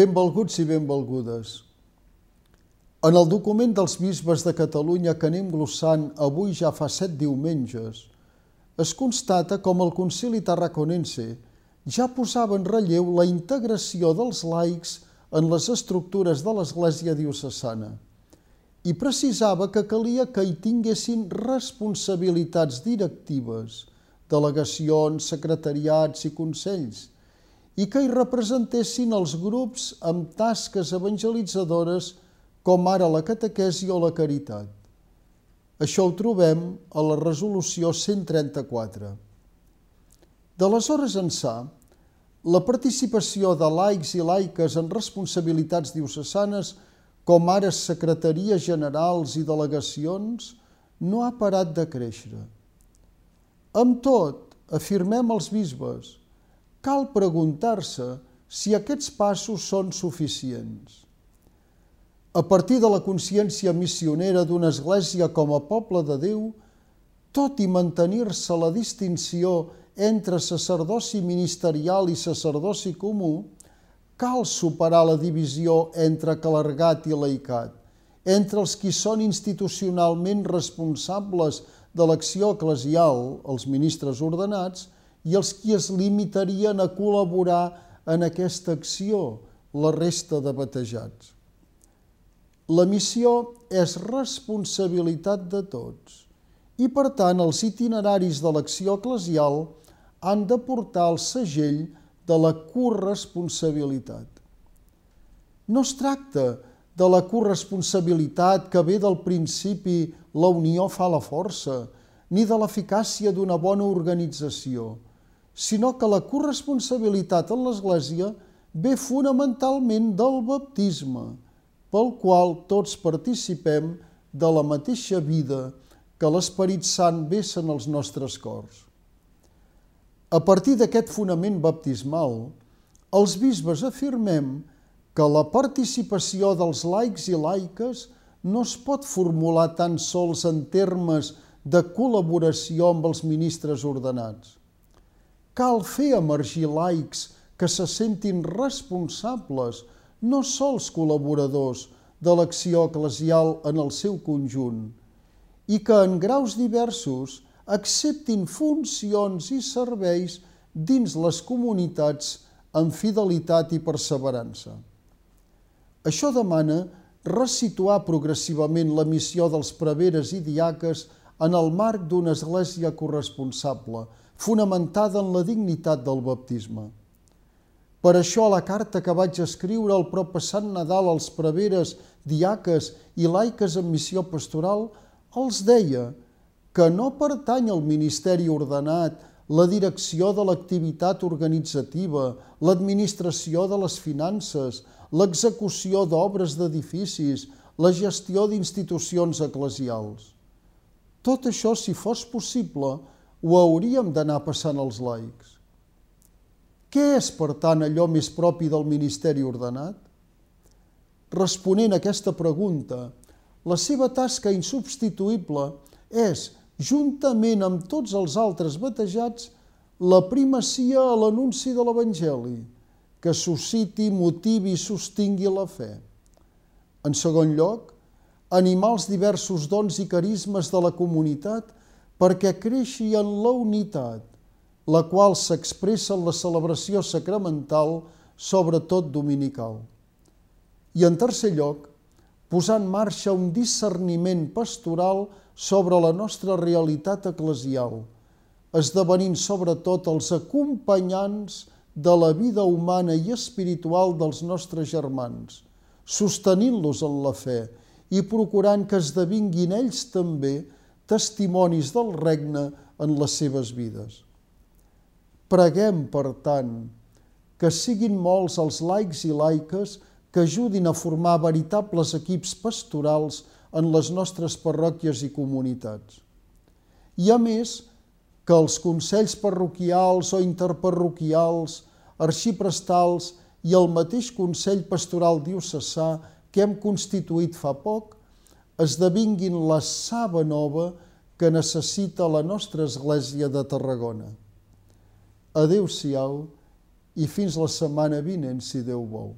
Benvolguts i benvolgudes. En el document dels bisbes de Catalunya que anem glossant avui ja fa set diumenges, es constata com el concili tarraconense ja posava en relleu la integració dels laics en les estructures de l'Església diocesana i precisava que calia que hi tinguessin responsabilitats directives, delegacions, secretariats i consells, i que hi representessin els grups amb tasques evangelitzadores com ara la catequesi o la caritat. Això ho trobem a la resolució 134. D'aleshores ençà, la participació de laics i laiques en responsabilitats diocesanes, com ara secretaries generals i delegacions, no ha parat de créixer. Amb tot, afirmem els bisbes, cal preguntar-se si aquests passos són suficients. A partir de la consciència missionera d'una església com a poble de Déu, tot i mantenir-se la distinció entre sacerdoci ministerial i sacerdoci comú, cal superar la divisió entre clergat i laicat, entre els qui són institucionalment responsables de l'acció eclesial, els ministres ordenats, i els qui es limitarien a col·laborar en aquesta acció, la resta de batejats. La missió és responsabilitat de tots i, per tant, els itineraris de l'acció eclesial han de portar el segell de la corresponsabilitat. No es tracta de la corresponsabilitat que ve del principi la unió fa la força, ni de l'eficàcia d'una bona organització, sinó que la corresponsabilitat en l'Església ve fonamentalment del baptisme, pel qual tots participem de la mateixa vida que l'Esperit Sant vessa en els nostres cors. A partir d'aquest fonament baptismal, els bisbes afirmem que la participació dels laics i laiques no es pot formular tan sols en termes de col·laboració amb els ministres ordenats Cal fer emergir laics que se sentin responsables, no sols col·laboradors de l'acció eclesial en el seu conjunt, i que en graus diversos acceptin funcions i serveis dins les comunitats amb fidelitat i perseverança. Això demana resituar progressivament la missió dels preveres i diaques en el marc d'una església corresponsable, fonamentada en la dignitat del baptisme. Per això la carta que vaig escriure el proper Sant Nadal als preveres, diaques i laiques en missió pastoral, els deia que no pertany al ministeri ordenat la direcció de l'activitat organitzativa, l'administració de les finances, l'execució d'obres d'edificis, la gestió d'institucions eclesials. Tot això, si fos possible, ho hauríem d'anar passant als laics. Què és, per tant, allò més propi del ministeri ordenat? Responent a aquesta pregunta, la seva tasca insubstituïble és, juntament amb tots els altres batejats, la primacia a l'anunci de l'Evangeli, que susciti, motivi i sostingui la fe. En segon lloc, animar els diversos dons i carismes de la comunitat perquè creixi en la unitat, la qual s'expressa en la celebració sacramental, sobretot dominical. I en tercer lloc, posar en marxa un discerniment pastoral sobre la nostra realitat eclesial, esdevenint sobretot els acompanyants de la vida humana i espiritual dels nostres germans, sostenint-los en la fe i procurant que esdevinguin ells també testimonis del regne en les seves vides. Preguem, per tant, que siguin molts els laics i laiques que ajudin a formar veritables equips pastorals en les nostres parròquies i comunitats. I a més, que els consells parroquials o interparroquials, arxiprestals i el mateix Consell Pastoral Diocesà que hem constituït fa poc esdevinguin la saba nova que necessita la nostra església de Tarragona. Adéu-siau i fins la setmana vinent, si Déu vol.